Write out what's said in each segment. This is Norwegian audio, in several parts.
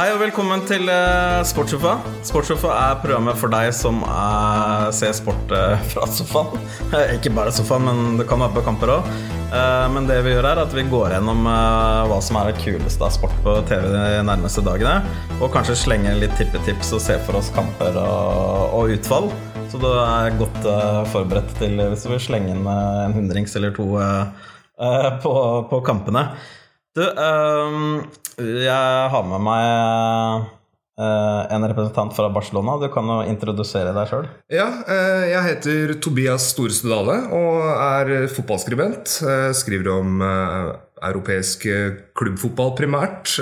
Hei og velkommen til uh, Sportssofa. Sportssofa er programmet for deg som er, ser sport uh, fra sofaen. Ikke bare sofaen, men det kan være på kamper òg. men det vi gjør, er at vi går gjennom hva som er det kuleste av sport på TV de nærmeste dagene. Og kanskje slenge litt tippetips og se for oss kamper og, og utfall. Så du er godt forberedt til hvis du vil slenge inn en hundrings eller to på, på kampene. Du, um, jeg har med meg uh, en representant fra Barcelona. Du kan jo introdusere deg sjøl. Ja, uh, jeg heter Tobias Storestudale og er fotballskribent. skriver om europeisk klubbfotball primært,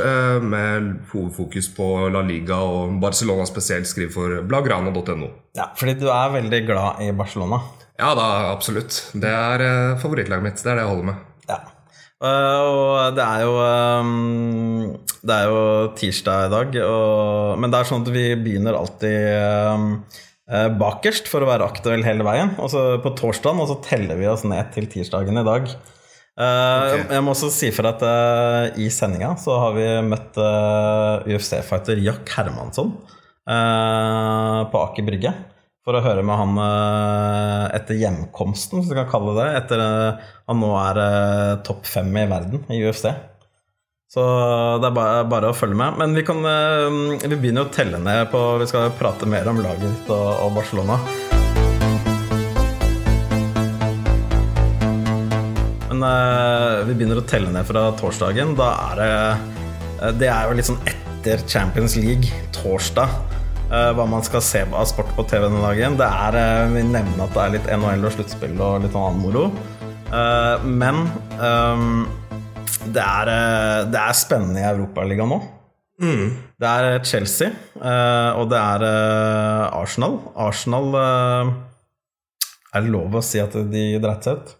med hovedfokus på La Liga og Barcelona spesielt. Skriver for blagrana.no. Ja, fordi du er veldig glad i Barcelona? Ja da, absolutt. Det er favorittlaget mitt. Det er det jeg holder med. Ja, Uh, og det er jo um, Det er jo tirsdag i dag, og, men det er sånn at vi begynner alltid um, uh, bakerst for å være aktuell hele veien. Og så på torsdagen, og så teller vi oss ned til tirsdagen i dag. Uh, okay. Jeg må også si for at i sendinga så har vi møtt UFC-fighter Jack Hermansson på Aker Brygge for å høre med han eh, etter hjemkomsten, hvis vi kan kalle det Etter eh, han nå er eh, topp fem i verden i UFC. Så det er bare, bare, å følge med. Men vi, kan, vi begynner å telle ned på Vi skal prate mer om laget ditt og, og Barcelona. Men vi begynner å telle ned fra torsdagen. Da er det Det er jo litt sånn etter Champions League, torsdag. Uh, hva man skal se av sport på TV denne dagen. Det er, uh, Vi nevner at det er litt NHL og sluttspill og litt annen moro. Uh, men um, det, er, det, er, spennende i Europaligaen nå. Mm. Det er Chelsea, og det er Arsenal. Arsenal Er det lov å si at de dreit seg ut?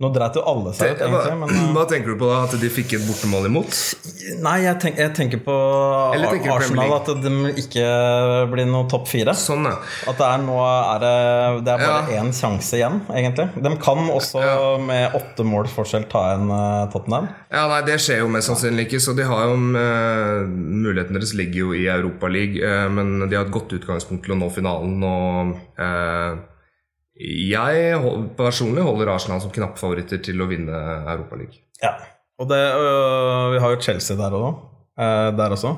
Nå dreit jo alle seg ut, egentlig. Men, uh, hva tenker du på da? At de fikk et bortemål imot? Nei, jeg, tenk, jeg tenker på tenker Arsenal. At de ikke blir noe topp fire. Sånn, ja. At det er nå er det, det er bare én sjanse igjen, egentlig. De kan også ja. med åtte mål forskjell ta en uh, Tottenham. Ja, nei, det skjer jo mest sannsynlig ikke. Så de har jo uh, Muligheten deres ligger jo i Europaligaen, uh, men de har et godt utgangspunkt til å nå finalen. Og uh, jeg personlig holder Arsenal som knappfavoritter til å vinne Europaligaen. Ja, og det, øh, vi har jo Chelsea der, også, øh, der også.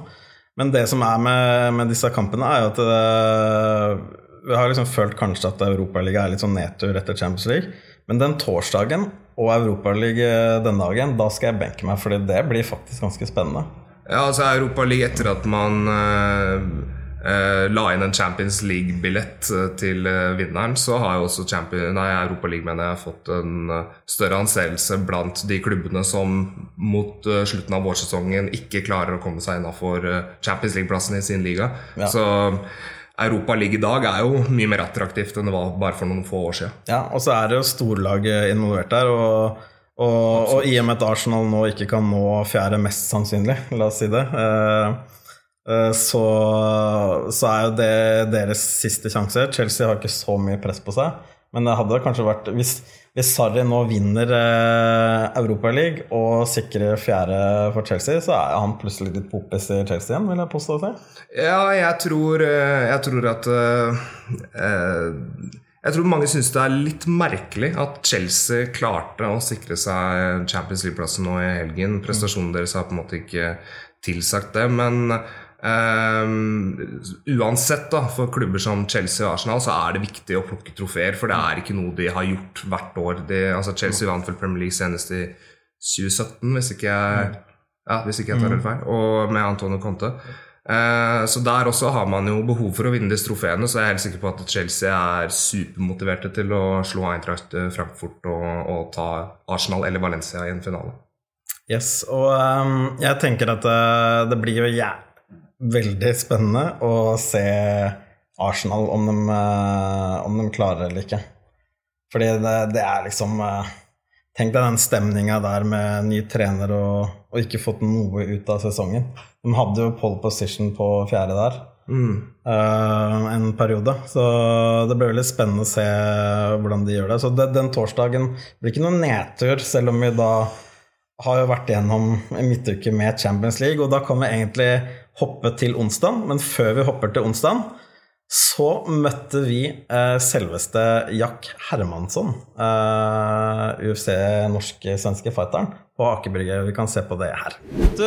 Men det som er med, med disse kampene, er jo at øh, vi har liksom følt kanskje at Europaligaen er litt sånn nedtur etter Champions League. Men den torsdagen og Europaligaen denne dagen, da skal jeg benke meg, for det blir faktisk ganske spennende. Ja, altså Europaligaen etter at man øh la inn en Champions League-billett uh, til uh, vinneren, så har jo også Champions, nei, Europa League mener jeg, fått en større anseelse blant de klubbene som mot slutten av vårsesongen ikke klarer å komme seg innafor Champions League-plassen i sin liga. Ja. Så Europa League i dag er jo mye mer attraktivt enn det var bare for noen få år siden. Ja, og så er det jo storlag involvert der. og og, og, i og med at Arsenal nå ikke kan nå fjerde mest sannsynlig, la oss si det, eh, Eh, så, så, er jo det deres siste sjanse. Chelsea har ikke så mye press på seg. Men det hadde kanskje vært Hvis, hvis Sarri nå vinner eh, Europaligaen og sikrer fjerde for Chelsea, så er han plutselig litt popis i Chelsea igjen, vil jeg påstå. Ja, jeg tror, eh, jeg tror at eh, Jeg tror mange syns det er litt merkelig at Chelsea klarte å sikre seg Champions League-plassen nå i helgen. Prestasjonen deres har på en måte ikke tilsagt det, men Um, uansett, da, for klubber som Chelsea og Arsenal, så er det viktig å plukke trofeer. For det er ikke noe de har gjort hvert år. De, altså Chelsea vant vel Premier League senest i 2017, hvis ikke jeg, ja, hvis ikke jeg tar helt feil. Og med Antonio Conte. Uh, så der også har man jo behov for å vinne disse trofeene. Så jeg er helt sikker på at Chelsea er supermotiverte til å slå Eintracht Frankfurt og, og ta Arsenal eller Valencia i en finale. Yes, og um, jeg tenker at det, det blir jo jævlig veldig spennende å se Arsenal om de, eh, om de klarer eller ikke. Fordi det, det er liksom eh, Tenk deg den stemninga der med ny trener og, og, ikke fått noe ut av sesongen. De hadde jo pole position på fjerde der mm. uh, en periode. Så det blir veldig spennende å se hvordan de gjør det. Så det, den torsdagen blir ikke noen nedtur, selv om vi da har jo vært gjennom en midtuke med Champions League, og da kan vi egentlig hoppe til onsdag, men før vi hopper til onsdag, så møtte vi eh, selveste Jack Hermansson, eh, UFC norsk-svenske fighteren, på Aker Brygge. Vi kan se på det her. Du,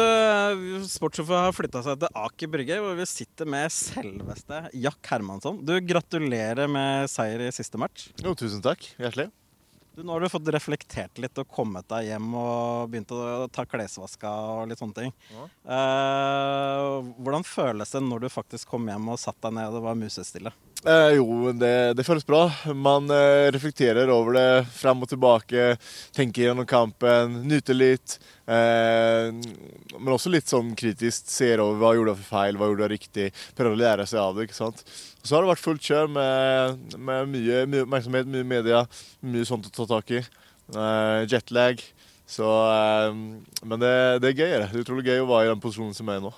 Sportssjåfør har flytta seg til Aker Brygge, hvor vi sitter med selveste Jack Hermansson. Du, Gratulerer med seier i siste match. Jo, tusen takk. Hjertelig. Du, nå har du fått reflektert litt og kommet deg hjem og begynt å ta klesvaska og litt sånne ting. Ja. Eh, hvordan føles det når du faktisk kom hjem og satt deg ned og det var musestille? Eh, jo, det, det føles bra. Man eh, reflekterer over det fram og tilbake. Tenker gjennom kampen, nyter litt. Eh, men også litt sånn kritisk. Ser over hva gjorde jeg for feil, hva gjorde jeg riktig. Prøver å lære seg av det. ikke sant? Og så har det vært fullt kjør med, med mye, mye oppmerksomhet, mye media, mye sånt å ta tak i. Eh, jetlag. Så eh, Men det, det er gøy. Det er utrolig gøy å være i den posisjonen som jeg er nå.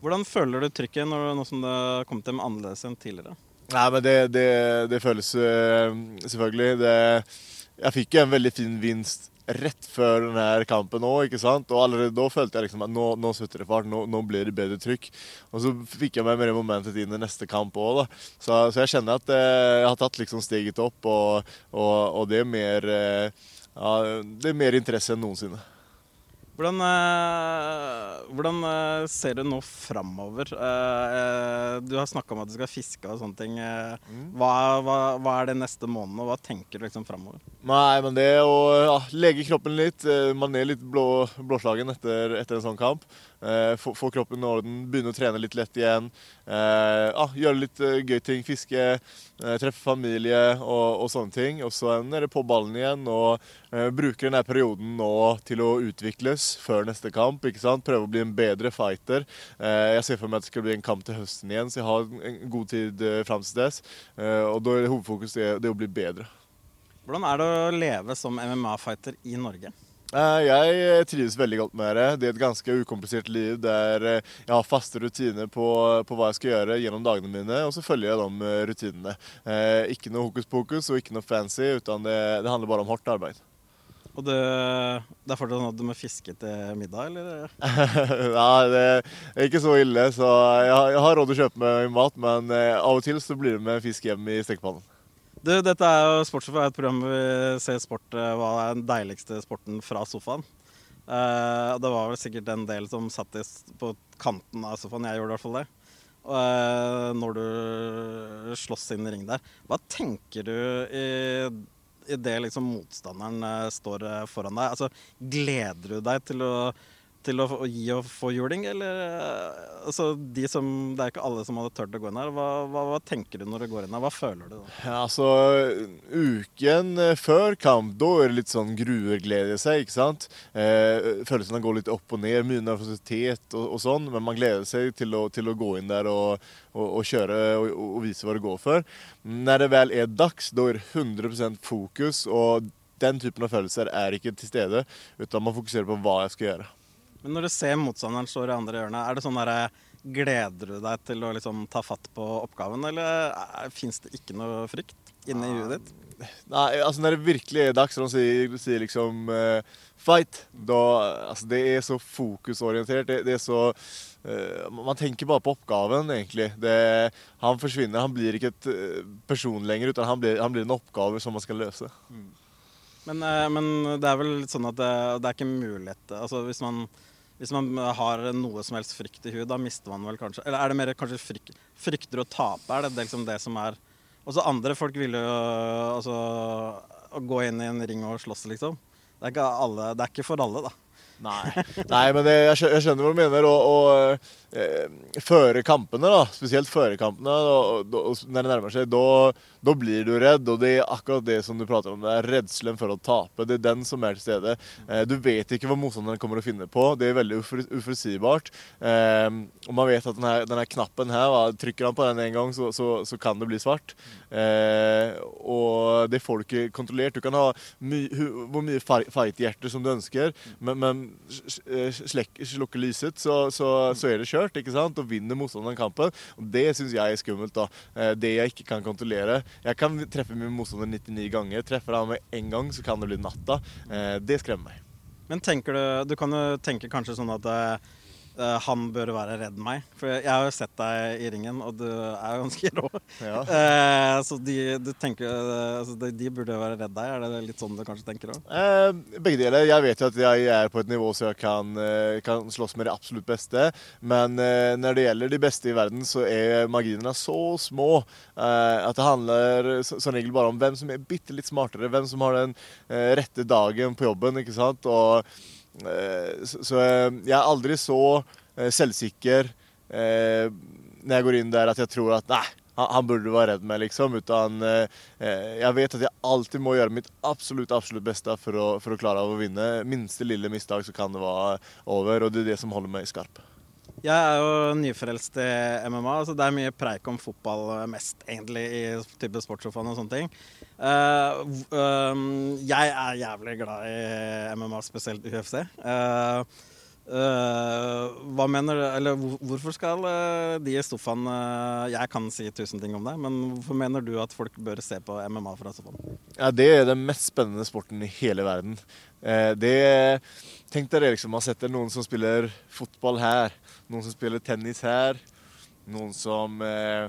Hvordan føler du trykket nå som det har kommet dem annerledes enn tidligere? Nei, men det, det, det føles eh, selvfølgelig det, Jeg fikk jo en veldig fin vinst rett før denne kampen òg, ikke sant? Og allerede da følte jeg liksom at nå, nå slutter det fart, nå, nå blir det bedre trykk. Og så fikk jeg meg mer momentet inn i neste kamp òg, da. Så, så jeg kjenner at eh, jeg har tatt liksom steget opp, og, og, og det er mer eh, ja, det er mer interesse enn noensinne. Hvordan, eh, hvordan eh, ser du nå framover? Eh, du har snakka om at du skal fiske og sånne ting. Hva, hva, hva er det neste måneden, og hva tenker du liksom framover? Nei, men det å ja, lege kroppen litt. Man er litt blå, blåslagen etter, etter en sånn kamp. Eh, få, få kroppen i orden, begynne å trene litt lett igjen. Eh, ah, gjøre litt eh, gøy ting. Fiske, eh, treffe familie og, og sånne ting. Og så er det på ballen igjen og eh, bruke denne perioden nå til å utvikles før neste kamp. ikke sant? Prøve å bli en bedre fighter. Eh, jeg ser for meg at det skal bli en kamp til høsten igjen, så jeg har en god tid eh, fram til dess. Og da er hovedfokus det, det å bli bedre. Hvordan er det å leve som MMA-fighter i Norge? Eh, Jeg trives veldig godt med det. Det er et ganske ukomplisert liv der eh, jeg har faste rutiner på, på hva jeg skal gjøre gjennom dagene mine, og så følger jeg de eh, rutinene. Eh, Ikke noe hokus pokus og ikke noe fancy, utan det, det handler bare om hardt arbeid. Og det, det er fortsatt sånn at du må fiske til middag, eller? Nei, det er ikke så ille, så jeg har, jeg har råd til å kjøpe meg mat, men eh, av og til så blir det med fisk hjem i stekepannen. Du, dette er jo Sportssjåfør, et program hvor vi ser sport, eh, hva er den deiligste sporten fra sofaen. Og det var vel sikkert en del som satt på kanten av sofaen. Jeg gjorde i hvert fall det. Eh, når du slåss inn i ring der. Hva tenker du i, i det liksom motstanderen står foran deg? Altså, gleder du deg til å, til å å, gi og få juling, eller eh, altså, de som, Det er ikke alle som hadde turt å gå inn her. Hva, hva, hva tenker du når du går inn her? Hva føler du da? Ja, altså, uken eh, før kamp, da er det litt sånn gruerglede seg, ikke sant? Eh, følelsene går litt opp og ned, mye nervøsitet og, og sånn, men man gleder seg til å, til å gå inn der og, og, og kjøre og vise hva det går for. Når det vel er dags, da er det 100% fokus, og den typen av følelser er ikke til stede, utan man fokuserer på hva jeg skal gjøre. Men når du ser motstanderen står i andre hjørnet, er det sånn derre Gleder du deg til å liksom ta fatt på oppgaven, eller fins det ikke noe frykt inni huet ditt? Nei, altså når det virkelig er dags, når de sier, sier liksom uh, fight, da Altså, det er så fokusorientert. Det, det er så uh, Man tenker bare på oppgaven, egentlig. Det, han forsvinner. Han blir ikke et eh, person lenger, utan han blir, han blir en oppgave som man skal løse. Men, uh, men det er vel sånn at det, det er ikke mulighet Altså hvis man, hvis man har noe som helst frykt i huet, da mister man vel kanskje Eller er det mer kanskje frykt, frykter å tape? Er det liksom det som er Også andre folk vil jo altså gå inn i en ring og slåss, liksom. Det er ikke, alle, det er ikke for alle, da. Nei, Nei men det, jeg, skjønner hva du mener. Og, og føre kampene, da, spesielt føre kampene, når det nærmer seg, da, blir du redd. Og det er akkurat det som du prater om. Det er redselen for å tape. Det er den som er til stede. Eh, du vet ikke hva motstanderen kommer å finne på. Det er veldig uforutsigbart. Eh, og man vet at denne, denne knappen her, trykker han på den en gang, så, så, så kan det bli svart. Eh, og det får du ikke kontrollert. Du kan ha my, hvor mye fi- fight-hjerte som du ønsker, men, men slukker lyset, så, så, så er det kjørt. Ikke sant? Og vinner motstanderen kampen. Og Det syns jeg er skummelt. da. Eh, Det jeg ikke kan kontrollere. Jeg kan treffe min motstander 99 ganger. Treffer han med én gang, så kan det bli natta. Eh, Det skremmer meg. Men tenker du Du kan jo tenke kanskje sånn at eh, han bør være redd meg. For jeg har jo sett deg i ringen, og du er jo ganske rå. Ja. Uh, så de, du tenker, uh, de, de burde være redd deg. Er det litt sånn du kanskje tenker òg? Begge deler. Jeg vet jo at jeg er på et nivå så jeg kan, kan slåss med de absolutt beste. Men når det gjelder de beste i verden, så er marginene så små at det handler som regel bare om hvem som er bitte litt smartere, hvem som har den rette dagen på jobben. ikke sant? Og, så så eh, jeg er aldri så eh, selvsikker eh, når jeg går inn der at jeg tror at nei, han, burde være redd meg, liksom. Utan eh, eh, jeg vet at jeg alltid må gjøre mitt absolutt absolutt beste for å, for å klare å vinne. Minste lille mistak, så kan det være over. Og det er det som holder meg skarp. Jeg er jo nyfrelst i MMA, så det er mye preik om fotball eh, mest, egentlig, i type sportssofaen og sånne ting. Uh, um, jeg er jævlig glad i MMA, spesielt UFC. Uh, uh, hva mener du Eller hvorfor skal eh, de i sofaen eh, Jeg kan si tusen ting om det, men hvorfor mener du at folk bør se på MMA fra sofaen? Ja, Det er den mest spennende sporten i hele verden. Eh, det Tenk dere liksom, man setter noen som spiller fotball her, noen som spiller tennis her, noen som eh,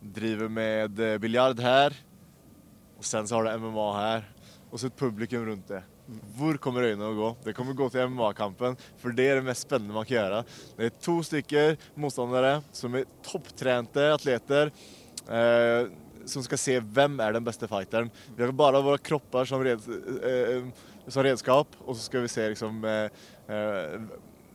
driver med eh, biljard her, og sen så har du MMA her, og så et publikum rundt det. Hvor kommer øynene å gå? Det kommer gå til MMA-kampen, for det er det mest spennende man kan gjøre. Det er to stykker motstandere som er topptrente atleter. Eh, som skal se hvem er den beste fighteren. Vi har bare våre kropper som, red, eh, som redskap, og så skal vi se liksom eh, eh,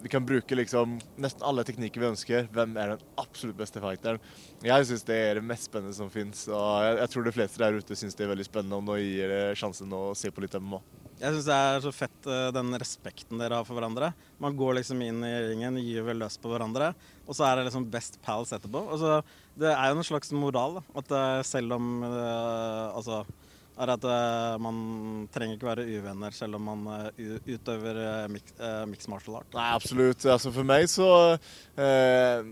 Vi kan bruke liksom nesten alle teknikker vi ønsker. Hvem er den absolutt beste fighteren? Jeg syns det er det mest spennende som fins, og jeg, jeg tror de fleste der ute syns det er veldig spennende om nå gir det sjansen å se på litt MMA. Jeg syns det er så fett eh, den respekten dere har for hverandre. Man går liksom inn i ringen, gyver løs på hverandre, og så er det liksom best pals etterpå. Altså, det er jo en slags moral. At eh, selv om eh, Altså er at eh, man trenger ikke være uvenner selv om man eh, utøver eh, mixed martial art. Nei, absolutt. Altså, for meg så, eh,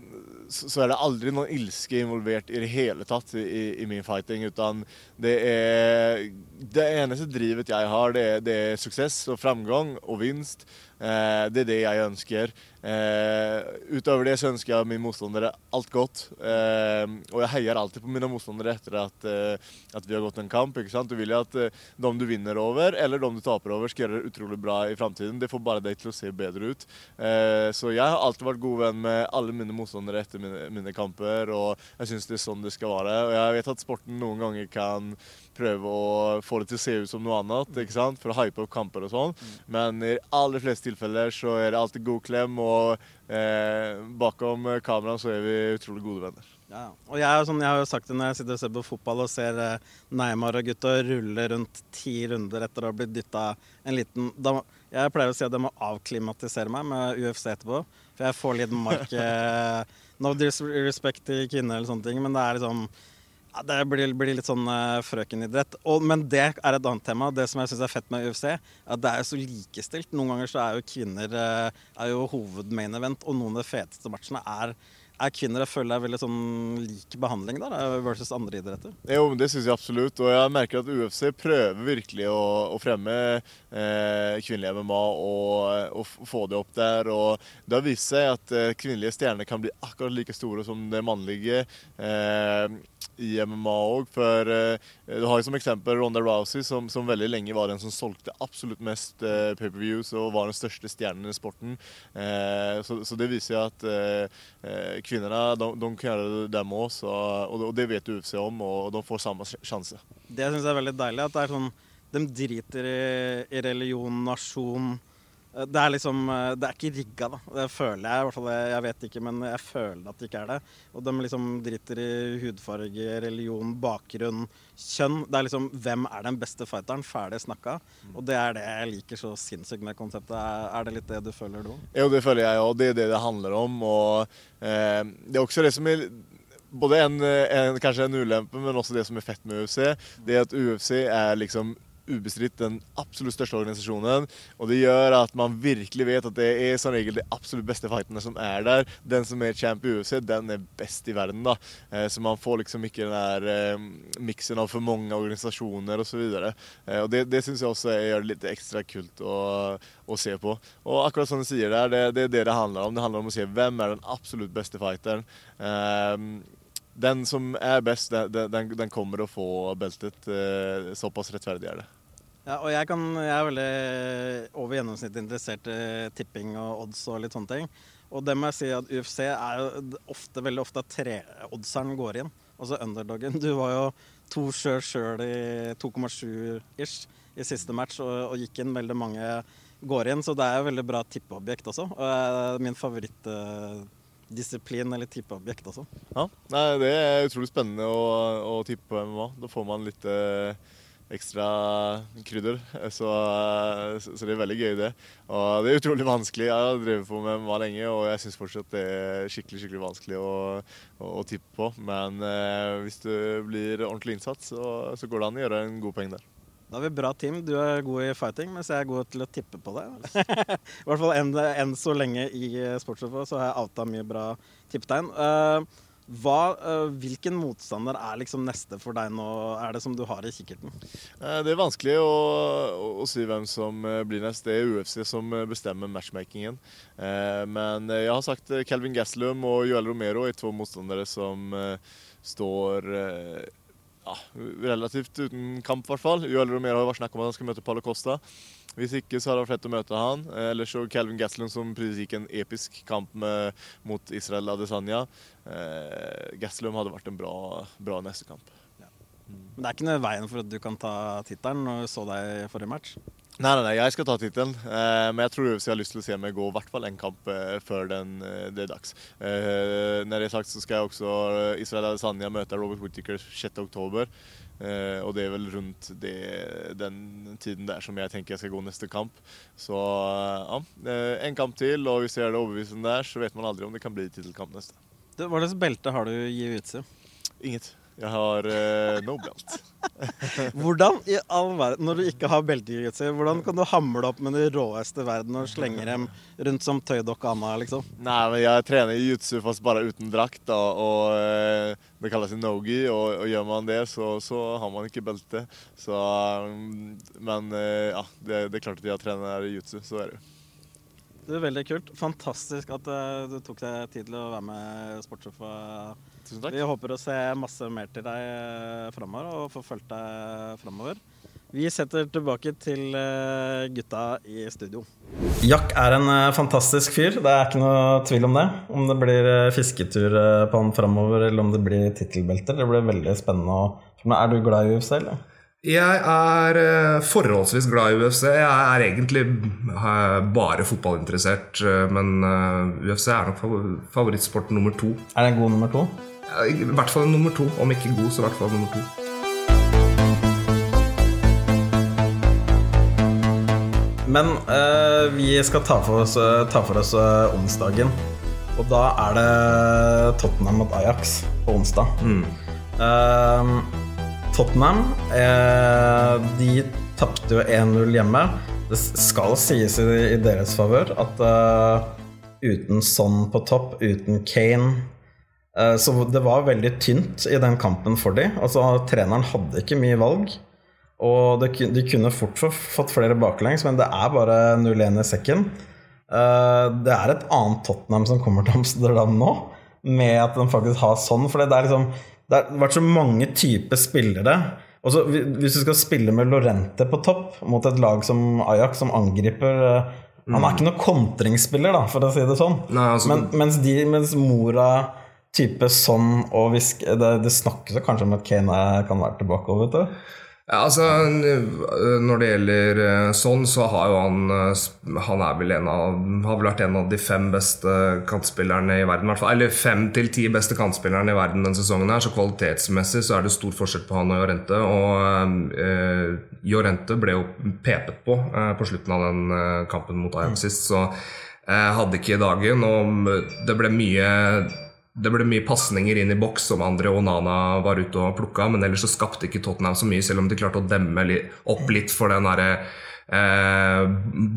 så er det aldri noen ilske involvert i det hele tatt i, i min fighting. Utan det er Det eneste drivet jeg har, det er, det er suksess og framgang og vinst. Eh, det er det jeg ønsker. Eh, utover det så ønsker jeg min motstandere alt godt. Eh, og jeg heier alltid på mine motstandere etter at, eh, at vi har gått en kamp. ikke sant? Du vil jo at eh, de du vinner over, eller de du taper over, skal gjøre det utrolig bra i framtiden. Det får bare deg til å se bedre ut. Eh, så jeg har alltid vært god venn med alle mine motstandere etter mine, mine kamper, og jeg syns det er sånn det skal være. Og jeg vet at sporten noen ganger kan prøve å få det til å se ut som noe annet, ikke sant? for å hype opp kamper og sånn. Men i aller fleste tilfeller så er det alltid god klem, og eh, bakom kameraet så er vi utrolig gode venner. Ja. Og jeg, sånn, jeg har jo sagt det når jeg sitter og ser på fotball og ser eh, Neymar og gutta rulle rundt ti runder etter å ha blitt dytta en liten da, Jeg pleier å si at jeg må avklimatisere meg med UFC etterpå. For jeg får litt mark eh, No disrespect til kvinner eller sånne ting, men det er liksom ja, Det blir, blir litt sånn uh, frøkenidrett. Og, men det er et annet tema. Det som jeg syns er fett med UFC, er at det er så likestilt. Noen ganger så er jo kvinner uh, er jo hovedmain event, og noen av de feteste matchene er, er kvinner. Jeg føler er veldig sånn lik behandling der versus andre idretter. Jo, Det syns jeg absolutt. Og jeg merker at UFC prøver virkelig å, å fremme eh, kvinnelig MMA og, og få det opp der. Og det har vist seg at eh, kvinnelige stjerner kan bli akkurat like store som det mannlige eh, i MMA òg. For eh, du har som eksempel Ronda Rousey, som, som veldig lenge var den som solgte absolutt mest eh, pay-per-views og var den største stjernen i sporten. Eh, så, så det viser jo at eh, eh, de, de kan gjøre det dem òg, og, og det vet UFC om, og de får samme sjanse. Det syns jeg er veldig deilig. At det er sånn De driter i, i religion, nasjon Det er liksom eh, Det er ikke rigga, da. Det føler jeg. i hvert fall Jeg vet ikke, men jeg føler at det ikke er det. Og de liksom driter i hudfarge, religion, bakgrunn, kjønn. Det er liksom Hvem er den beste fighteren? Ferdig snakka. Og det er det jeg liker så sinnssykt med konseptet. Er det litt det du føler du òg? Jo, det føler jeg òg. Det er det det handler om. Og eh, det er også det som er både en, en, kanskje en ulempe, men også det som er fett med UFC. Det er at UFC er liksom ubestridt den absolutt største organisasjonen. Og det gjør at man virkelig vet at det er som regel de absolutt beste fightene som er der. Den som er champ i UFC, den er best i verden. da. Eh, så man får liksom ikke den der eh, miksen av for mange organisasjoner osv. Eh, og det, det syns jeg også gjør det litt ekstra kult å, å, se på. Og akkurat som du sier der, det, det er det det handler om. Det handler om å se hvem er den absolutt beste fighteren. Eh, den som er best, den, den, den kommer å få beltet. Eh, såpass rettferdig er det. Ja, og jeg, kan, jeg er veldig over gjennomsnittet interessert i tipping og odds og litt sånne ting. Og det må jeg si at UFC er jo ofte, veldig ofte at treoddseren går inn. Altså underdogen. Du var jo to sjøl sjøl i 2,7 ish i siste match og, og, gikk inn. Veldig mange går inn, så det er jo veldig bra tippeobjekt også. Og min favoritt uh, disiplin eller tippeobjekt også. Ja, Nei, Det er utrolig spennende å, å tippe på MMA. Da får man litt eh, ekstra krydder. Så, så, så, det er veldig gøy, det. Og det er utrolig vanskelig. Jeg har drevet på med MMA lenge, og jeg syns fortsatt det er skikkelig skikkelig vanskelig å, å, å tippe på. Men eh, hvis du blir ordentlig innsatt, så, så går det an å gjøre en god poeng der. Da har vi bra team. Du er god i fighting, mens jeg er god til å tippe på det. I hvert fall enn, en så lenge i sportssofa så har jeg outa mye bra tippetegn. Uh, hva, uh, hvilken motstander er liksom neste for deg nå, er det som du har i kikkerten? Det er vanskelig å, å, si hvem som blir neste. Det er UFC som bestemmer matchmakingen. men jeg har sagt Calvin Gaslum og Joel Romero er to motstandere som står ja, relativt uten kamp, i hvert fall. Joel Romero har vært snakk om at han skal møte Paulo Costa. Hvis ikke så hadde det vært fett å møte han. Eh, ellers så Calvin Gaslund som presis gikk en episk kamp med, mot Israel Adesanya. Eh, Gaslund hadde vært en bra, bra neste kamp. Ja. Men det er ikke noe veien for at du kan ta tittelen når du så deg i forrige match? Nei, nei, nei, jeg skal ta tittelen. Eh, men jeg tror UFC har lyst til å se meg gå i hvert fall en kamp eh, før den, eh, det er dags. Eh, når det er sagt, så skal jeg også eh, Israel Adesanya møte Robert Whittaker 6.10. Eh, og det er vel rundt det, den tiden der som jeg tenker jeg skal gå neste kamp. Så ja, eh, en kamp til, og hvis jeg gjør det overbevisende der, så vet man aldri om det kan bli tittelkamp neste. Hva slags belte har du i jiu-jitsu? Inget. Jeg har uh, no belt. hvordan i all verden, når du ikke har belte i jiu hvordan kan du hamle opp med de råeste i verden og slenge dem rundt som tøydokke Anna, liksom? Nei, men jeg trener jiu-jitsu fast bare uten drakt, da, og uh, det kalles nogi, og, og, gjør man det, så, så, har man ikke belte. Så um, Men uh, ja, det, det, er klart at jeg trener jiu-jitsu, så er det jo. Det er veldig kult. Fantastisk at uh, du tok deg tid til å være med sportssjefa. Tusen takk. Vi håper å se masse mer til deg uh, framover og få fulgt deg framover. Vi setter tilbake til uh, gutta i studio. Jack er en fantastisk fyr, det er ikke noe tvil om det. Om det blir fisketur på han framover, eller om det blir tittelbelter. Det blir veldig spennende. Er du glad i UFC, eller? Jeg er eh, forholdsvis glad i UFC. Jeg er egentlig bare fotballinteressert. Eh, men eh, UFC er nok favorittsport nummer to. Er det en god nummer to? I hvert fall nummer to. Om ikke god, så i hvert fall nummer to. Men uh, vi skal ta for oss, ta for oss uh, onsdagen. Og da er det Tottenham mot Ajax på onsdag. Mm. Uh, Tottenham eh, de tapte jo 1-0 hjemme. Det skal sies i, i deres favør at uh, uten Son på topp, uten Kane uh, Så det var veldig tynt i den kampen for dem. Altså, treneren hadde ikke mye valg. Og det, de kunne fort fått flere baklengs, men det er bare 0-1 i sekken. Uh, det er et annet Tottenham som kommer til Amsterdam nå, med at de faktisk har sånn. For det er liksom det har vært så mange typer spillere. Også, hvis du skal spille med Lorente på topp mot et lag som Ajax, som angriper mm. Han er mm. ikke noen kontringsspiller, da, for å si det sånn. Nei, altså, Men, mens, de, mens Mora type sånn og hviske det, det snakkes kanskje om at Kane kan være tilbake. Vet du. Ja, altså, Når det gjelder sånn, så har jo han eh, Han er vel en av, har vel vært en av de fem beste kantspillerne i verden. Eller fem til ti beste kantspillerne i verden denne sesongen. her, Så kvalitetsmessig så er det stor forskjell på han og Jorente. Og eh, Jorente ble jo pepet på eh, på slutten av den kampen mot Ajax sist, så eh, hadde ikke dagen. Og det ble mye det ble mye pasninger inn i boks som André Onana var ute og plukka, men ellers så skapte ikke Tottenham så mye, selv om de klarte å demme opp litt for den derre eh,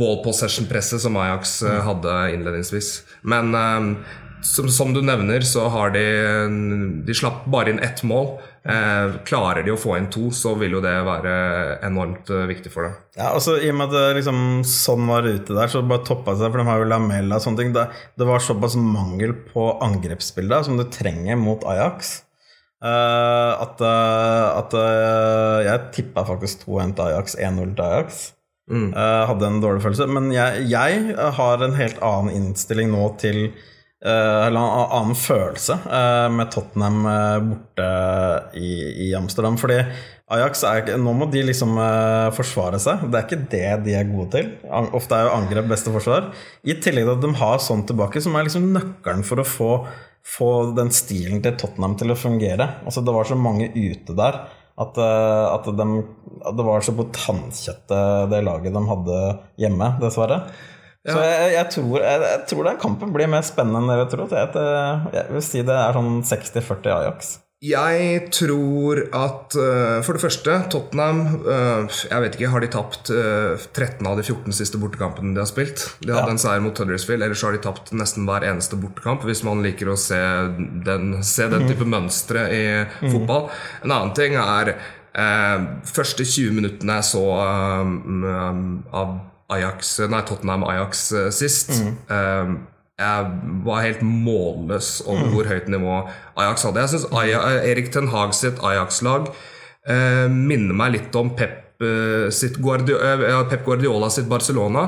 ball possession-presset som Ajax eh, hadde innledningsvis. Men eh, som, som du nevner, så har de De slapp bare inn ett mål. Eh, klarer de å få inn to, så vil jo det være enormt eh, viktig for dem. Ja, altså I og med at det liksom, sånn var ute der, så bare toppa det seg, for de har jo Lamella og sånne ting. Det, det var såpass mangel på angrepsbilder som du trenger mot Ajax. eh, at eh, at eh, jeg tippa faktisk 2-1 til Ajax, 1-0 til Ajax. Mm. Eh, hadde en dårlig følelse. Men jeg, jeg har en helt annen innstilling nå til eh, Eller en annen følelse eh, med Tottenham eh, borte i, Amsterdam. Fordi Ajax er Nå må de liksom eh, forsvare seg. Det er ikke det de er gode til. Ofte er jo angrep beste forsvar. I tillegg til at de har sånn tilbake, som er liksom nøkkelen for å få, få den stilen til Tottenham til å fungere. Altså Det var så mange ute der at, eh, at, de, at det var så på tannkjøttet det laget de hadde hjemme, dessverre. Så jeg, jeg, tror, jeg, jeg tror den kampen blir mer spennende enn jeg tror. Jeg, jeg vil si det er sånn 60-40 Ajax. Jeg tror at eh, for det første, Tottenham eh, Jeg vet ikke, Har de tapt eh, 13 av de 14 siste bortekampene de har spilt? De hadde Ja. en seier mot Huddersfield, ellers har de tapt nesten hver eneste bortekamp. Hvis man liker å se den, se den type mønstre i fotball. En annen ting er eh, første 20 minuttene jeg så eh, av Ajax, nei, Tottenham-Ajax eh, sist. Eh, jeg var helt målløs over hvor høyt nivå Ajax hadde. Jeg syns Erik Ten Hag sitt Ajax-lag eh, minner meg litt om Pep eh, sitt Guardi eh, Pep Guardiola sitt Barcelona.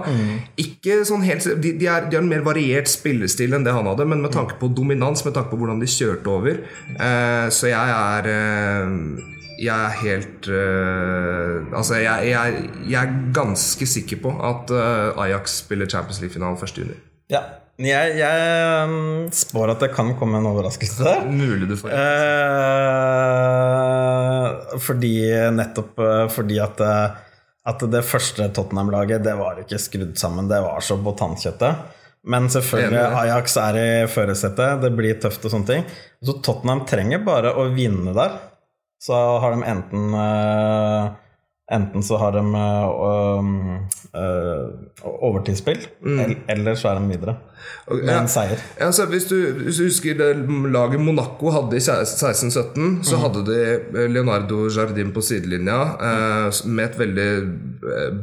Ikke sånn helt de, de, er, de har en mer variert spillestil enn det han hadde, men med tanke på dominans, med tanke på hvordan de kjørte over. Eh, så jeg er eh, jeg er helt uh, Altså, jeg, jeg, jeg er ganske sikker på at uh, Ajax spiller Champions League-finalen 1.6. Ja. Jeg, jeg um, spår at det kan komme en overraskelse der. Mulig du får uh, fordi nettopp fordi at, at det første Tottenham-laget Det var ikke skrudd sammen. Det var så på tannkjøttet. Men selvfølgelig, Ajax er i førersetet. Det blir tøft og sånne ting. Så Tottenham trenger bare å vinne der. Så har de enten eh, Enten så har de eh, eh, overtidsspill, el- eller så er de videre med Ja. en seier. Ja, så hvis, du, hvis du husker det laget Monaco hadde i 16-17, så hadde de Leonardo Jardim på sidelinja eh, med et veldig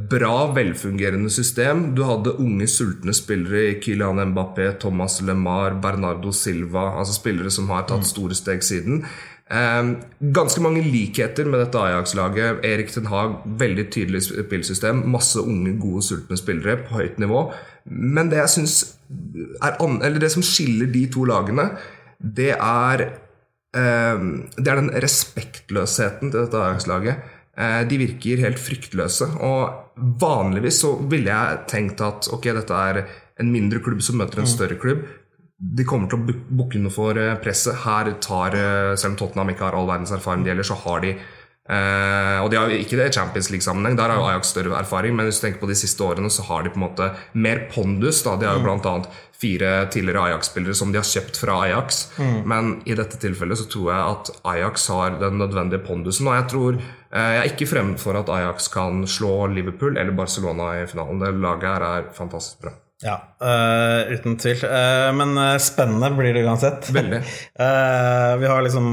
bra, velfungerende system. Du hadde unge, sultne spillere i Kylian Mbappé, Thomas LeMar, Bernardo Silva. Altså spillere som har tatt store steg siden. Eh, ganske mange likheter med dette Ajax-laget. Erik Ten Hag, veldig tydelig spillsystem. Masse unge, gode, sultne spillere på høyt nivå. Men det jeg synes er Eller det som skiller de to lagene, det er eh, Det er den respektløsheten til dette Ajax-laget. Eh, de virker helt fryktløse. Og vanligvis så ville jeg tenkt at ok, dette er en mindre klubb som møter en større klubb. De kommer til å buk- bukke under for eh, presset. Her tar, eh, selv om Tottenham ikke har all verdens erfaring det gjelder, så har de eh, Og de har jo ikke det i Champions League-sammenheng, der har jo Ajax større erfaring, men hvis du tenker på de siste årene, så har de på en måte mer pondus. Da. De har jo blant annet fire tidligere Ajax-spillere som de har kjøpt fra Ajax. Men i dette tilfellet så tror jeg at Ajax har den nødvendige pondusen. Og jeg tror eh, jeg er ikke fremmed for at Ajax kan slå Liverpool eller Barcelona i finalen. Det laget her er fantastisk bra. Ja, uh, uten tvil. Uh, men eh, spennende blir det uansett. Veldig. Uh, vi har liksom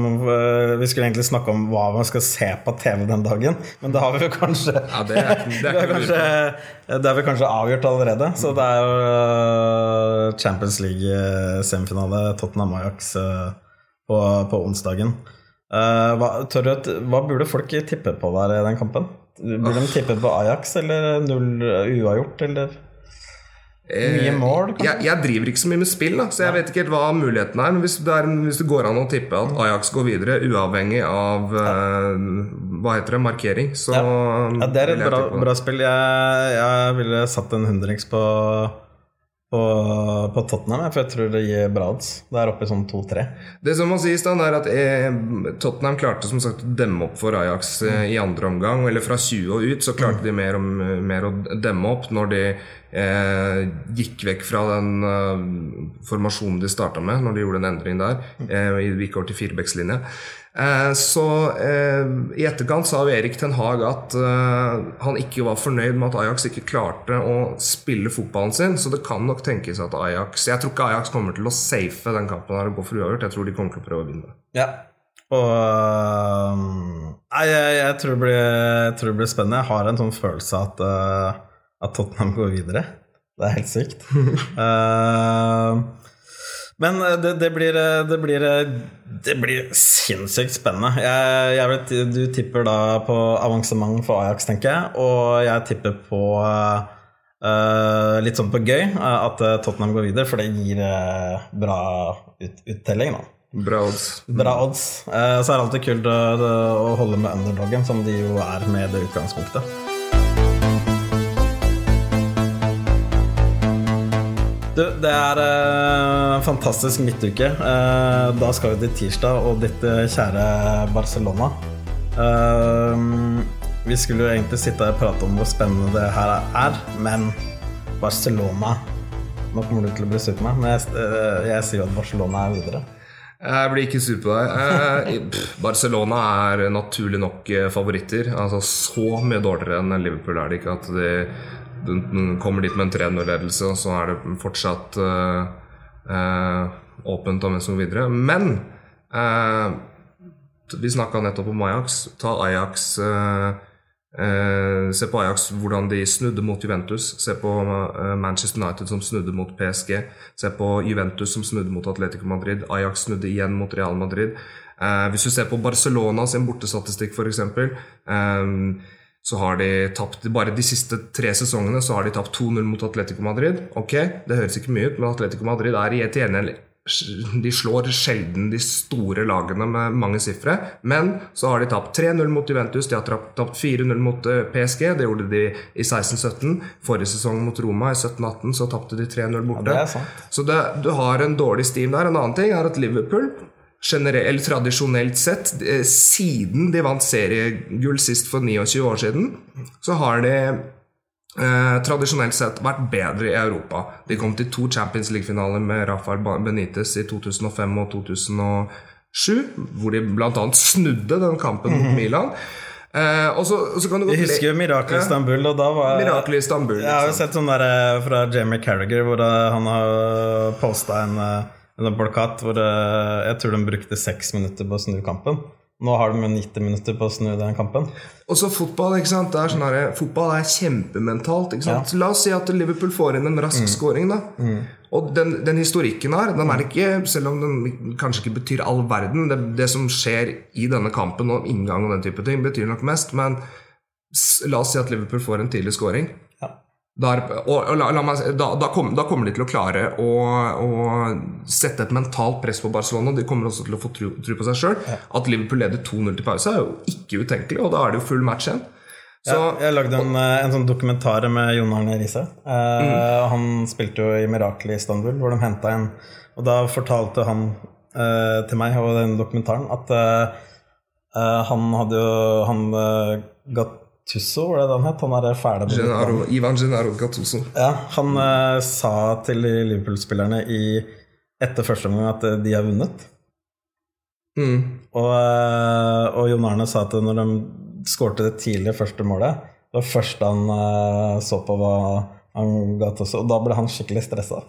Vi skulle egentlig snakke om hva man skal se på TV den dagen, men det har vi jo kanskje Ja, det er, det er kanskje, det er vi kanskje avgjort allerede. Så det er jo Champions League-semifinale, Tottenham-Ajax, eh, på, på onsdagen. Hva, Torrøt, hva burde folk tippe på der i den kampen? Burde de tippe på Ajax eller null uavgjort, eller mye mål? kanskje? jeg, jeg driver ikke så mye med spill, da, så jeg vet ikke helt hva muligheten er. Men hvis det, er, hvis det går an å tippe at Ajax går videre, uavhengig av uh, hva heter det, markering, så Ja, det er et bra, bra spill. Jeg, jeg ville satt en hundrings på, på, på Tottenham, for jeg tror det gir bra odds. Det er oppe i sånn 2-3. Det som må sies da, er at eh, Tottenham klarte som sagt å demme opp for Ajax mm. i andre omgang. Eller fra 20 og ut så klarte de mer, og, mer å demme opp når de eh, gikk vekk fra den eh, formasjonen de starta med, når de gjorde en endring der. Eh, gikk over til firebeckslinje. Eh, så eh, i etterkant sa jo Erik Ten Hag at eh, han ikke var fornøyd med at Ajax ikke klarte å spille fotballen sin, så det kan nok tenkes at Ajax Jeg tror ikke Ajax kommer til å safe den kampen her og gå for uavgjort. Jeg tror de kommer til å prøve å vinne. Ja. Og Nei, jeg, jeg, tror det blir, jeg tror det blir spennende. Jeg har en sånn følelse av at, at Tottenham går videre. Det er helt sykt. uh, men det, det, blir, det, blir, det blir sinnssykt spennende. Jeg, jeg vet, du tipper da på avansement for Ajax, tenker jeg. Og jeg tipper på uh, litt sånn på gøy at Tottenham går videre, for det gir uh, bra ut, uttelling. da Bra odds. Bra odds. Uh, så er det alltid kult å, å, holde med underdogen, som de jo er med det utgangspunktet. Du, det er eh, fantastisk midtuke. Eh, da skal vi til tirsdag og ditt eh, kjære Barcelona. Eh, vi skulle jo egentlig sitte og prate om hvor spennende det her er, men Barcelona Nå kommer du til å bli sur på meg, men jeg, eh, jeg sier jo at Barcelona er videre. Jeg blir ikke sur på deg. Barcelona er naturlig nok favoritter. Altså Så mye dårligere enn Liverpool er det ikke at de, de kommer dit med en 3-0-ledelse, og så er det fortsatt uh, uh, åpent om hvem som går videre. Men uh, vi snakka nettopp om Ajax. Ta Ajax Se på Ajax hvordan de snudde mot Juventus. Se på Manchester United som snudde mot PSG. Se på Juventus som snudde mot Atletico Madrid. Ajax snudde igjen mot Real Madrid. hvis du ser på Barcelona sin bortestatistikk, f.eks. Um, så har de tapt Bare de siste tre sesongene så har de tapt 2-0 mot Atletico Madrid. Ok, Det høres ikke mye ut, men Atletico Madrid er i et gjengjeld De slår sjelden de store lagene med mange sifre. Men så har de tapt 3-0 mot Juventus, de har tapt 4-0 mot PSG. Det gjorde de i 16-17. Forrige sesong mot Roma i 17-18 så tapte de 3-0 borte. Ja, det så det, du har en dårlig steam der. En annen ting er at Liverpool generelt, tradisjonelt sett, siden de vant seriegull sist for 29 år siden, så har de eh, tradisjonelt sett vært bedre i Europa. De kom til to Champions League-finaler med Rafael Benitez i 2005 og 2007, hvor de bl.a. snudde den kampen mot Milan. Eh, og så, og så kan du gå Jeg husker jo Mirakel Istanbul. Og da var, Mirakel Istanbul Jeg har jo sett sånn der fra Jamie Carragher, hvor han har posta en en plakat hvor jeg tror de brukte seks minutter på å snu kampen. Nå har de jo 90 minutter på å snu den kampen. Og så fotball. ikke sant? Er sånn her, fotball er kjempementalt. ikke sant? Ja. La oss si at Liverpool får inn en rask mm. scoring. da. Mm. Og den, den, historikken her, den er ikke, selv om den kanskje ikke betyr all verden Det, det som skjer i denne kampen og inngang og den type ting, betyr nok mest. Men la oss si at Liverpool får en tidlig scoring. Der, og, og la, la meg, da, da, kom, da, kommer de til å klare å, å, sette et mentalt press på Barcelona. De kommer også til å få tro, tro på seg sjøl. Ja. At Liverpool leder 2-0 til pause, er jo ikke utenkelig, og da er det jo full match igjen. Så, ja, jeg lagde en, en, sånn dokumentar med Jon Arne Riise. Eh, mm. Han spilte jo i Mirakel i Istanbul, hvor de henta en Og da fortalte han eh, til meg og den dokumentaren at eh, han hadde jo Han eh, gått Gattuso, var det den het? Han er fæle Gennaro, Ivan Gennaro Gattuso. Ja, han uh, sa til Liverpool-spillerne etter første omgang at eh, de har vunnet. Mm. Og, uh, og Jon Arne sa at når de skårte det tidlige første målet, det var først han uh, så på hva og da ble han skikkelig stressa.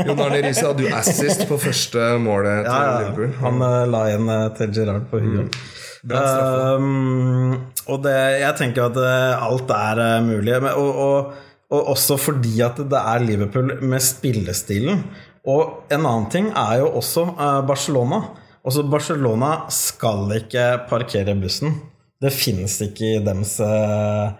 Jon Arne Riise hadde jo assist på første målet til ja, Liverpool. Han la igjen til Gerrard på huet. Mm. Um, og det, jeg tenker at eh, alt er uh, mulig. Og, og, og, også fordi at det er Liverpool med spillestilen. Og en annen ting er jo også uh, Barcelona. Også Barcelona skal ikke parkere bussen. Det finnes ikke i deres uh,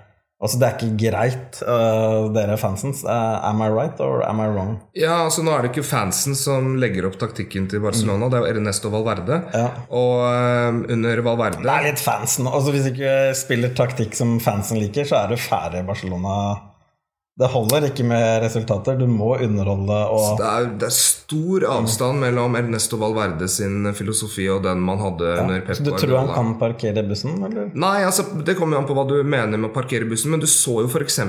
Altså, det er ikke greit, uh, dere fansens. Uh, am I right or am I wrong? Ja, altså Nå er det ikke fansen som legger opp taktikken til Barcelona, mm. det er Ernesto Valverde. Ja. Og um, under Valverde Det er litt fansen. Altså Hvis du ikke spiller taktikk som fansen liker, så er det færre Barcelona det holder ikke med resultater. Du må underholde og det er, det er, stor avstand mellom Ernesto Valverde sin filosofi og den man hadde ja. under Pep Så du tror han kan parkere bussen, eller? Nei, altså, det kommer jo an på hva du mener med å parkere bussen, men du så jo f.eks.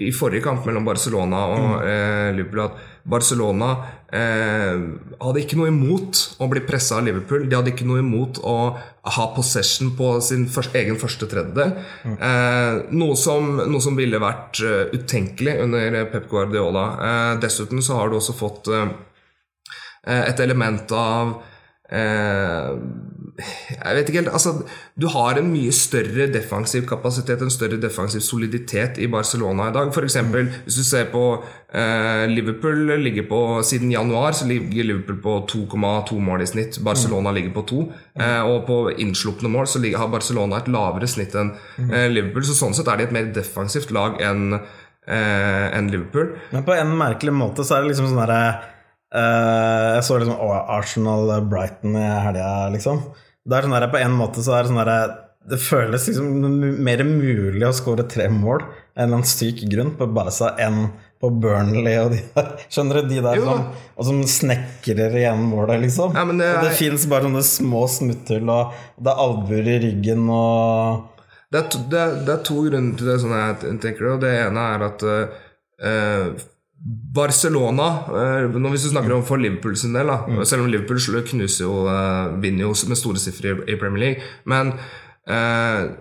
i forrige kamp mellom Barcelona og eh, Liverpool at Barcelona eh, hadde ikke noe imot å bli pressa av Liverpool. De hadde ikke noe imot å ha possession på sin første, egen første tredjedel. Eh, noe, som, noe som ville vært uh, utenkelig under Pep Guardiola. Eh, dessuten så har du også fått eh, et element av eh, Jeg vet ikke helt altså, Du har en mye større defensiv kapasitet, en større defensiv soliditet i Barcelona i dag. F.eks. hvis du ser på eh, Liverpool ligger på Siden januar så ligger Liverpool på 2,2 mål i snitt. Barcelona ligger på 2. Eh, og på innslupne mål så ligger, har Barcelona et lavere snitt enn eh, Liverpool. Så sånn sett er de et mer defensivt lag enn eh, enn Liverpool. Men på en merkelig måte så er det liksom sånn derre eh, Jeg så liksom Arsenal-Brighton i helga, liksom. Det er sånn der, På en måte så er det sånn der, Det føles liksom mer mulig å skåre tre mål enn en syk grunn på Barca enn på Burnley og de der. Skjønner du? De der Jo som, og som snekrer igjen målet, liksom. Ja, det og det fins bare sånne små smutthull, og det er albuer i ryggen og Det er, to, det, er, det er to grunner til det, sånn jeg tenker det. Og det ene er at eh, Barcelona eh, nå Hvis du snakker om for Liverpool sin del, da, selv om Liverpool slår- knuser jo eh, vinner jo med store sifre i, Premier League, men eh,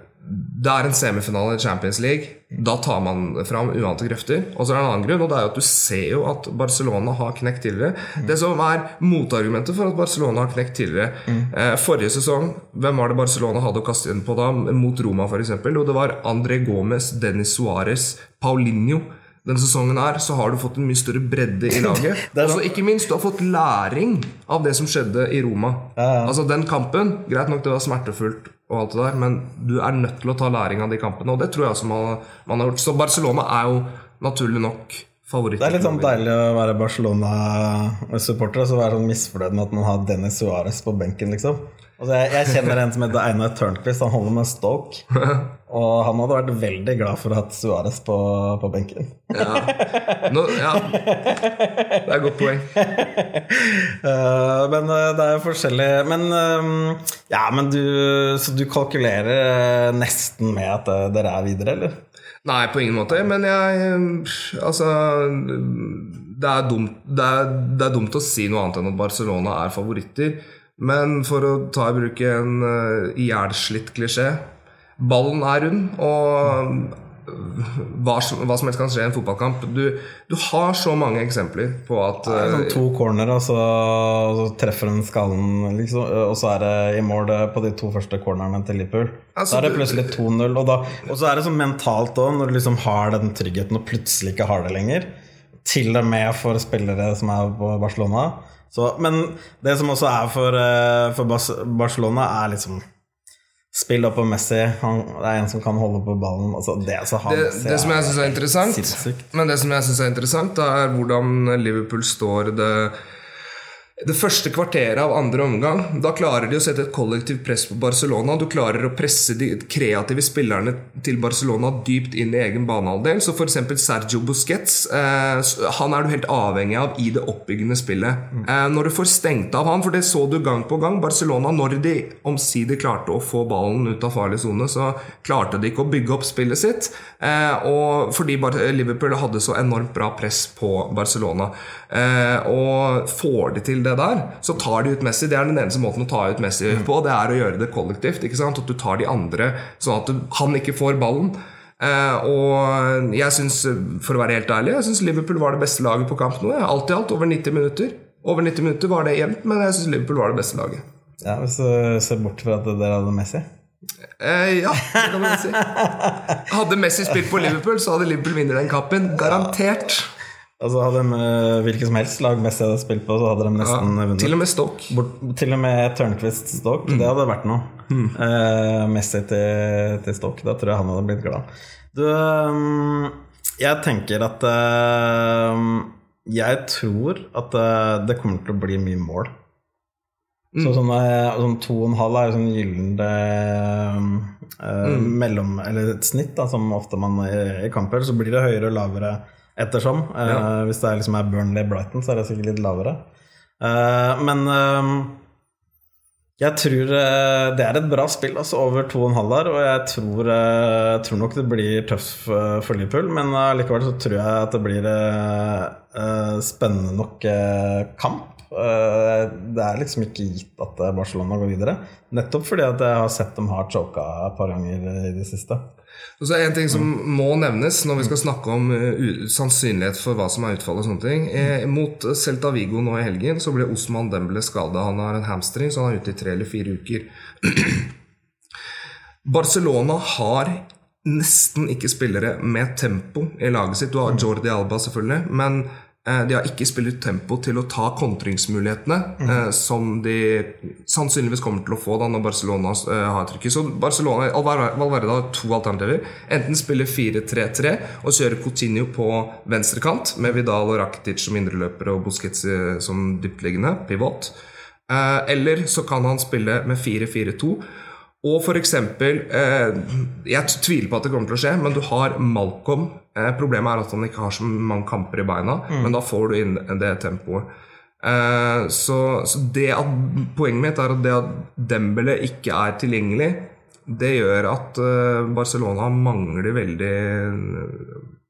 det er en semifinale i Champions League. Da tar man fram uante krefter. Og så er det en annen grunn, og det er jo at du ser jo at Barcelona har knekt tidligere. Det som er motargumentet for at Barcelona har knekt tidligere eh, Forrige sesong, hvem var det Barcelona hadde å kaste inn på da? Mot Roma, f.eks. Jo, det var André Gomez, Dennis Suárez, Paulinho. Denne sesongen her så har du fått en mye større bredde i laget. Og så ikke minst, du har fått læring av det som skjedde i Roma. Altså Den kampen, greit nok det var smertefullt, og alt det der men du er nødt til å ta læring av de kampene. Og det tror jeg også man, man har gjort. Så Barcelona er jo naturlig nok. Det er litt sånn deilig å være Barcelona-supporter og så være sånn misfornøyd med at man har Dennis Suárez på benken, liksom. Altså, jeg, jeg kjenner en som heter Einar Tørnquist, han holder med Stoke. Og han hadde vært veldig glad for å ha hatt Suárez på, på benken. Ja. Nå, ja. Det er et godt poeng. Uh, men eh, det er jo forskjellig Men uh, ja, men du Så du kalkulerer nesten med at dere er videre, eller? Nei, på ingen måte. Men jeg Altså det er, dumt, det, er, det er dumt å si noe annet enn at Barcelona er favoritter. Men for å ta i bruk en uh, ihjelslitt klisjé Ballen er rund, og hva hva som helst kan skje i en fotballkamp. Du, du har så mange eksempler på at uh, sånn to corner, og så, så treffer den skallen, liksom. Og så er det i mål eh, på de to første cornerne til Liverpool. Altså, da er det plutselig 2-0. Og, og så er det sånn mentalt òg, når du liksom har den tryggheten og plutselig ikke har det lenger. Til og med for spillere som er på Barcelona. Så, men det som også er for, eh, for Barcelona, er liksom Spill opp på Messi. Han, det er en som kan holde på ballen. Altså det, så har det, det som jeg syns er interessant, sinnssykt. men det som jeg synes er interessant, er hvordan Liverpool står det det første kvarteret av andre omgang, da klarer de å sette et kollektivt press på Barcelona. Du klarer å presse de kreative spillerne til Barcelona dypt inn i egen banehalvdel. Så f.eks. Sergio Busquets eh, han er du helt avhengig av i det oppbyggende spillet. Eh, når du får stengt av han, for det så du gang på gang Barcelona, når de omsider klarte å få ballen ut av farlig sone, så klarte de ikke å bygge opp spillet sitt. Eh, og fordi Liverpool hadde så enormt bra press på Barcelona. Eh, og får de til det der, så tar de ut Messi. Det er den eneste måten å ta ut Messi på. Det er å gjøre det kollektivt. ikke sant? At du tar de andre, sånn at du, han ikke får ballen. Eh, og jeg syns, for å være helt ærlig, jeg syns Liverpool var det beste laget på kamp nå. Alt i alt over 90 minutter. Over 90 minutter var det jevnt, men jeg syns Liverpool var det beste laget. Ja, Hvis du ser bort fra at dere hadde Messi. Eh, ja, det kan man si. Hadde Messi spilt på Liverpool, så hadde Liverpool vunnet den kampen. Garantert. Altså Hadde de eh, hvilket som helst lag Messi hadde spilt på, så hadde de Ja, vunnet. til og med Stoke. Bort, til og med Tørnquist Stoke, det hadde vært noe. Eh, Messi til, til Stoke, da tror jeg han hadde blitt glad. Du, um, jeg tenker at uh, Jeg tror at uh, det kommer til å bli mye mål. Så sånn, sånn to og en halv er jo sånn gyllent eh, mellom Eller et snitt, da, som ofte man i, i kamper. Så blir det høyere og lavere ettersom. Eh, Hvis det er liksom er Burnley Brighton, så er det sikkert litt lavere. Eh, men eh, Jeg tror det er et bra spill, altså over 2,5 der. Og jeg tror, eh, tror nok det blir tøff for Liverpool, men likevel så tror jeg at det blir spennende nok kamp. Det er liksom ikke gitt at Barcelona går videre. Nettopp fordi at jeg har sett dem har choka et par ganger i det siste. Og så En ting som må nevnes når vi skal snakke om eh, sannsynlighet for hva som er utfallet. og sånne ting eh, Mot Celta Vigo nå i helgen så ble Osman Dembele skada. Han har en hamstring, så han er ute i tre eller fire uker. Barcelona har nesten ikke spillere med tempo i laget sitt. Du har Jordi Alba, selvfølgelig, men eh, de har ikke spillet tempo til å ta kontringsmulighetene eh, som de sannsynligvis kommer til å få da når Barcelona eh, har trykket. Så Barcelona, Valverde har to alternativer. Enten spille 4-3-3 og kjøre Coutinho på venstre kant, med Vidal og Rakitic som indreløpere og Busquets eh, som dyptliggende, pivot. Eh, eller så kan han spille med 4-4-2. Og eksempel eh, Jeg tviler på at det kommer til å skje, men du har Malcolm. Eh, problemet er at han ikke har så mange kamper i beina, men da får du inn det tempoet. Eh, så, så det at, poenget mitt er at det at Dembele ikke er tilgjengelig, det gjør at eh, Barcelona mangler veldig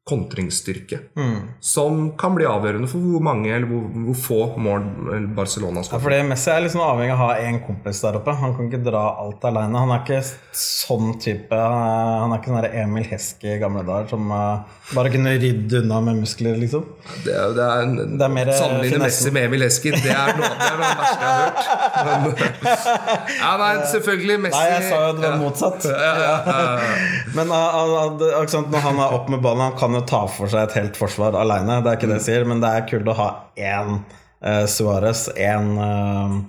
eh, Mm. Som kan bli avgjørende for hvor mange eller hvor, hvor få mål Barcelona Ja, skal fordi Messi er liksom avhengig av å ha én kompis der oppe. Han kan ikke dra alt aleine. Han er ikke sånn type eh, Han er ikke sånn Emil Heske i gamle dager som eh, bare kunne rydde unna med muskler, liksom. Det er, det er, en, Det er mer, eh, Sammenligne. Messi med Emil Heske, det er noe, det er noe verste jeg har hørt. Men, ja, nei, selvfølgelig Messi Nei, jeg sa jo det var motsatt. Ja, ja, ja, Men når han er opp med ballen, han kan jo ta for seg et helt forsvar aleine. Det er ikke det jeg sier, men det er kult å ha én uh, Suárez, én uh,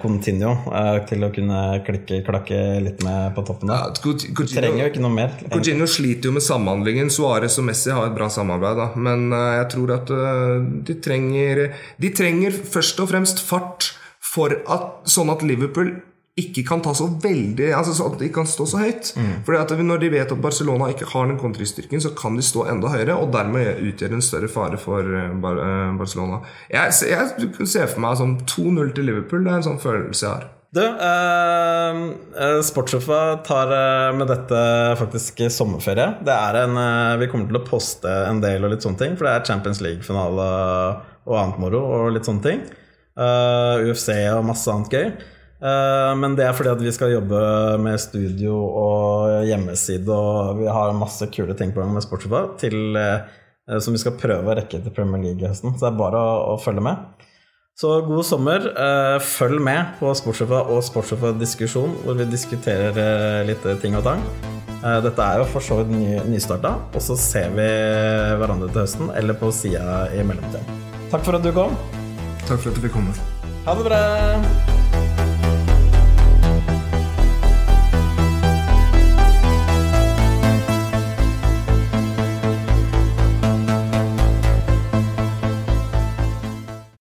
Continuo uh, til å kunne klikke, klakke litt med på toppen Ja. Coutinho- Du trenger jo ikke noe mer. Coutinho sliter jo med samhandlingen. Suárez og Messi har et bra samarbeid, da. men eh, jeg tror at eh, de trenger De trenger først og fremst fart for at, sånn at Liverpool ikke kan ta så veldig Altså så at de kan stå så høyt. Fordi at Når de vet at Barcelona ikke har den kontristyrken, så kan de stå enda høyere, og dermed utgjøre en større fare for eh, Bar eh, Barcelona. Jeg, jeg ser for meg sånn 2-0 til Liverpool. Det er en sånn følelse jeg har. Du, eh, uh, Sportssofa tar eh, med dette faktisk sommerferie. Det er en, eh, vi kommer til å poste en del og litt sånne ting, for det er Champions League-finale og annet moro og litt sånne ting. Uh, UFC og masse annet gøy. Eh, men det er fordi at vi skal jobbe med studio og hjemmeside, og vi har masse kule ting på gang med Sportssofa eh, som vi skal prøve å rekke til Premier League i høsten. Så det er bare å, å følge med. Så god sommer. Eh, følg med på Sportssofa og Sportssofa diskusjon, hvor vi diskuterer litt ting og tang. Dette er jo for så vidt ny, nystarta, og så ser vi hverandre til høsten, eller på sida i mellomtiden. Takk for at du kom. Takk for at du fikk komme. Ha det bra!